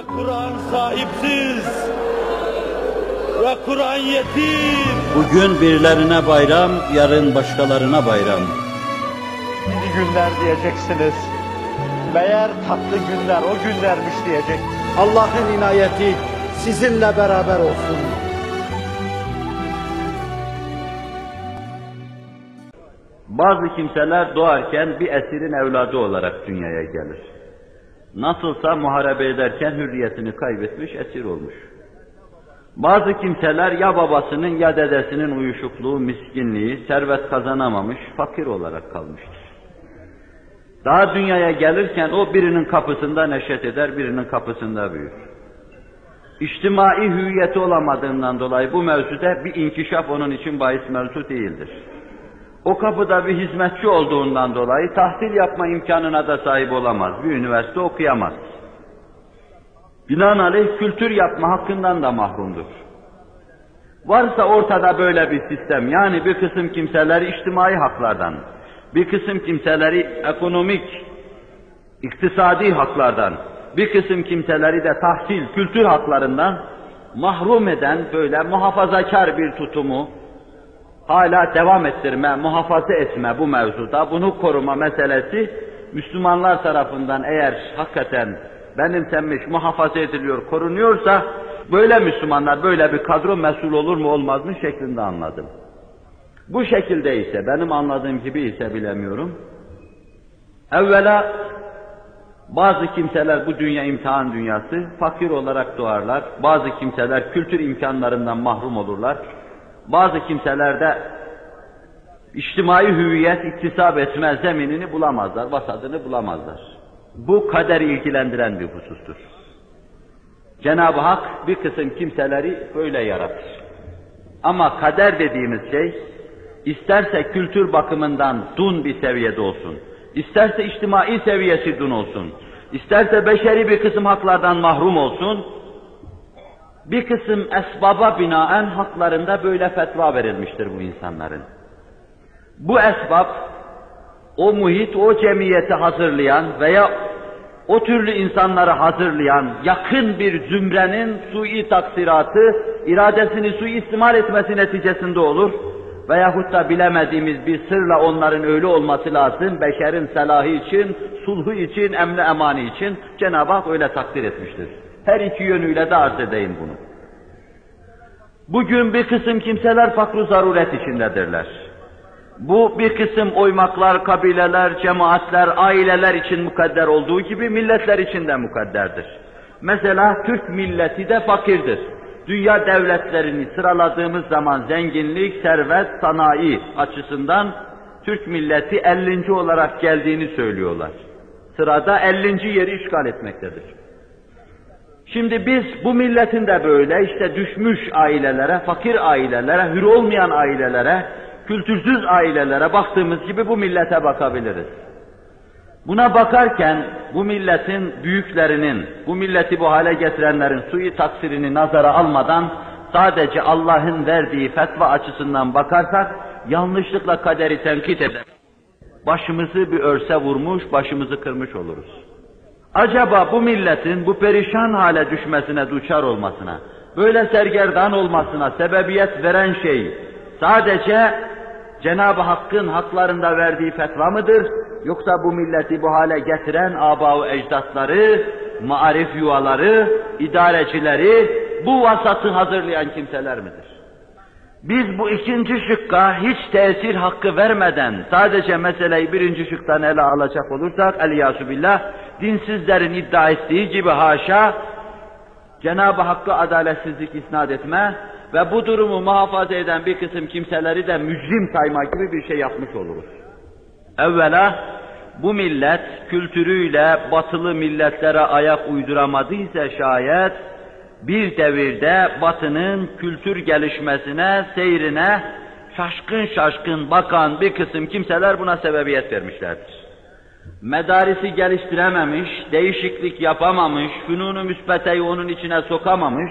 Ve Kur'an sahipsiz. Ve Kur'an yetim. Bugün birilerine bayram, yarın başkalarına bayram. İyi günler diyeceksiniz. Meğer tatlı günler o günlermiş diyecek. Allah'ın inayeti sizinle beraber olsun. Bazı kimseler doğarken bir esirin evladı olarak dünyaya gelir. Nasılsa muharebe ederken hürriyetini kaybetmiş, esir olmuş. Bazı kimseler ya babasının ya dedesinin uyuşukluğu, miskinliği, servet kazanamamış, fakir olarak kalmıştır. Daha dünyaya gelirken o birinin kapısında neşet eder, birinin kapısında büyür. İçtimai hüviyeti olamadığından dolayı bu mevzuda bir inkişaf onun için bahis mevzu değildir. O kapıda bir hizmetçi olduğundan dolayı tahsil yapma imkanına da sahip olamaz. Bir üniversite okuyamaz. Binaenaleyh kültür yapma hakkından da mahrumdur. Varsa ortada böyle bir sistem, yani bir kısım kimseleri içtimai haklardan, bir kısım kimseleri ekonomik, iktisadi haklardan, bir kısım kimseleri de tahsil, kültür haklarından mahrum eden böyle muhafazakar bir tutumu, hala devam ettirme, muhafaza etme bu mevzuda, bunu koruma meselesi Müslümanlar tarafından eğer hakikaten benimsenmiş, muhafaza ediliyor, korunuyorsa, böyle Müslümanlar, böyle bir kadro mesul olur mu olmaz mı şeklinde anladım. Bu şekilde ise, benim anladığım gibi ise bilemiyorum. Evvela bazı kimseler bu dünya imtihan dünyası, fakir olarak doğarlar. Bazı kimseler kültür imkanlarından mahrum olurlar. Bazı kimseler de içtimai hüviyet iktisap etme zeminini bulamazlar, vasadını bulamazlar. Bu kaderi ilgilendiren bir husustur. Cenab-ı Hak bir kısım kimseleri böyle yaratır. Ama kader dediğimiz şey, isterse kültür bakımından dun bir seviyede olsun, isterse içtimai seviyesi dun olsun, isterse beşeri bir kısım haklardan mahrum olsun, bir kısım esbaba binaen haklarında böyle fetva verilmiştir bu insanların. Bu esbab, o muhit, o cemiyeti hazırlayan veya o türlü insanları hazırlayan yakın bir zümrenin sui taksiratı, iradesini suistimal etmesi neticesinde olur. Veyahut da bilemediğimiz bir sırla onların öyle olması lazım, beşerin selahı için, sulhu için, emni emani için Cenab-ı Hak öyle takdir etmiştir. Her iki yönüyle de arz edeyim bunu. Bugün bir kısım kimseler fakru zaruret içindedirler. Bu bir kısım oymaklar, kabileler, cemaatler, aileler için mukadder olduğu gibi milletler için de mukadderdir. Mesela Türk milleti de fakirdir. Dünya devletlerini sıraladığımız zaman zenginlik, servet, sanayi açısından Türk milleti 50. olarak geldiğini söylüyorlar. Sırada 50. yeri işgal etmektedir. Şimdi biz bu milletin de böyle işte düşmüş ailelere, fakir ailelere, hür olmayan ailelere, kültürsüz ailelere baktığımız gibi bu millete bakabiliriz. Buna bakarken bu milletin büyüklerinin, bu milleti bu hale getirenlerin sui taksirini nazara almadan sadece Allah'ın verdiği fetva açısından bakarsak yanlışlıkla kaderi tenkit eder. Başımızı bir örse vurmuş, başımızı kırmış oluruz. Acaba bu milletin bu perişan hale düşmesine, duçar olmasına, böyle sergerdan olmasına sebebiyet veren şey sadece Cenab-ı Hakk'ın haklarında verdiği fetva mıdır? Yoksa bu milleti bu hale getiren aba ecdatları, maarif yuvaları, idarecileri, bu vasatı hazırlayan kimseler midir? Biz bu ikinci şıkka hiç tesir hakkı vermeden sadece meseleyi birinci şıktan ele alacak olursak eliyasu billah dinsizlerin iddia ettiği gibi haşa Cenab-ı Hakk'a adaletsizlik isnat etme ve bu durumu muhafaza eden bir kısım kimseleri de mücrim sayma gibi bir şey yapmış oluruz. Evvela bu millet kültürüyle batılı milletlere ayak uyduramadıysa şayet bir devirde batının kültür gelişmesine, seyrine şaşkın şaşkın bakan bir kısım kimseler buna sebebiyet vermişlerdir. Medarisi geliştirememiş, değişiklik yapamamış, fünunu müsbeteyi onun içine sokamamış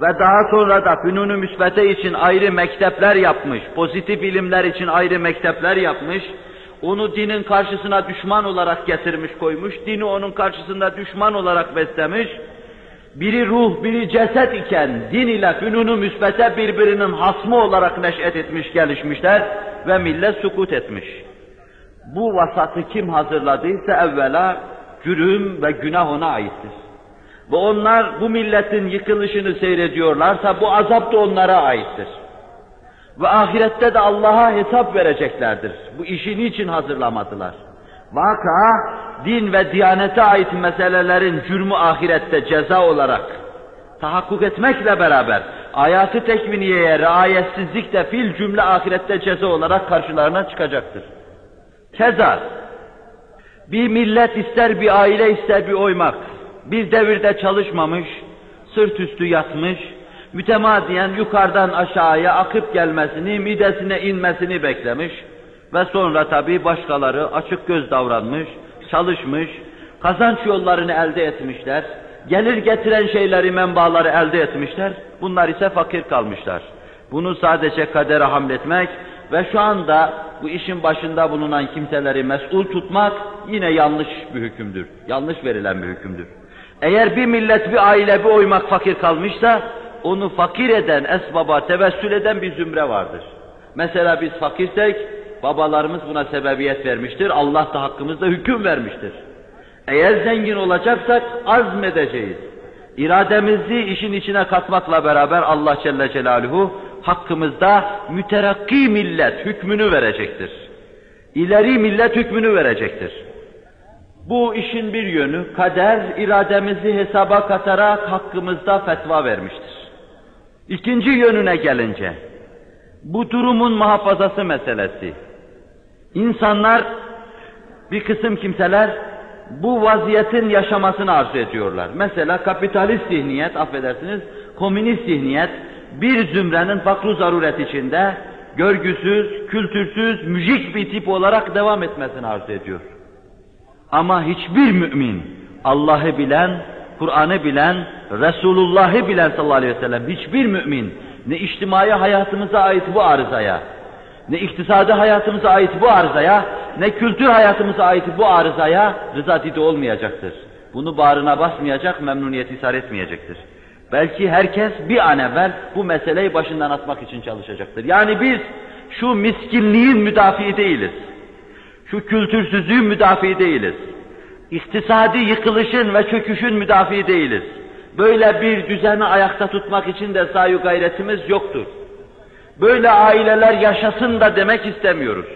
ve daha sonra da fünunu müsbete için ayrı mektepler yapmış, pozitif ilimler için ayrı mektepler yapmış, onu dinin karşısına düşman olarak getirmiş koymuş, dini onun karşısında düşman olarak beslemiş, biri ruh, biri ceset iken din ile fünunu müsbete birbirinin hasmı olarak neş'et etmiş, gelişmişler ve millet sukut etmiş. Bu vasatı kim hazırladıysa evvela cürüm ve günah ona aittir. Ve onlar bu milletin yıkılışını seyrediyorlarsa bu azap da onlara aittir. Ve ahirette de Allah'a hesap vereceklerdir. Bu işi niçin hazırlamadılar? Vaka din ve diyanete ait meselelerin cürmü ahirette ceza olarak tahakkuk etmekle beraber ayatı tekviniyeye riayetsizlik de fil cümle ahirette ceza olarak karşılarına çıkacaktır. Keza bir millet ister bir aile ister bir oymak, bir devirde çalışmamış, sırt üstü yatmış, mütemadiyen yukarıdan aşağıya akıp gelmesini, midesine inmesini beklemiş ve sonra tabii başkaları açık göz davranmış, çalışmış, kazanç yollarını elde etmişler, gelir getiren şeyleri, menbaları elde etmişler, bunlar ise fakir kalmışlar. Bunu sadece kadere hamletmek ve şu anda bu işin başında bulunan kimseleri mesul tutmak yine yanlış bir hükümdür. Yanlış verilen bir hükümdür. Eğer bir millet, bir aile, bir oymak fakir kalmışsa, onu fakir eden, esbaba tevessül eden bir zümre vardır. Mesela biz fakirsek, babalarımız buna sebebiyet vermiştir, Allah da hakkımızda hüküm vermiştir. Eğer zengin olacaksak azmedeceğiz. İrademizi işin içine katmakla beraber Allah Celle Celaluhu hakkımızda müterakki millet hükmünü verecektir. İleri millet hükmünü verecektir. Bu işin bir yönü kader irademizi hesaba katarak hakkımızda fetva vermiştir. İkinci yönüne gelince bu durumun muhafazası meselesi. İnsanlar bir kısım kimseler bu vaziyetin yaşamasını arzu ediyorlar. Mesela kapitalist zihniyet, affedersiniz, komünist zihniyet bir zümrenin fakru zaruret içinde görgüsüz, kültürsüz, müjik bir tip olarak devam etmesini arzu ediyor. Ama hiçbir mümin Allah'ı bilen, Kur'an'ı bilen, Resulullah'ı bilen sallallahu aleyhi ve sellem hiçbir mümin ne içtimai hayatımıza ait bu arızaya, ne iktisadi hayatımıza ait bu arızaya, ne kültür hayatımıza ait bu arızaya rıza olmayacaktır. Bunu bağrına basmayacak, memnuniyet ishar etmeyecektir. Belki herkes bir an evvel bu meseleyi başından atmak için çalışacaktır. Yani biz şu miskinliğin müdafi değiliz. Şu kültürsüzlüğün müdafi değiliz. İktisadi yıkılışın ve çöküşün müdafi değiliz. Böyle bir düzeni ayakta tutmak için de sahi gayretimiz yoktur. Böyle aileler yaşasın da demek istemiyoruz.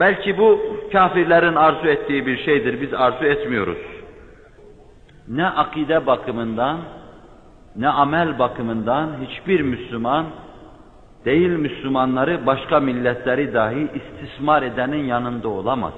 Belki bu kafirlerin arzu ettiği bir şeydir, biz arzu etmiyoruz. Ne akide bakımından, ne amel bakımından hiçbir Müslüman, değil Müslümanları başka milletleri dahi istismar edenin yanında olamaz.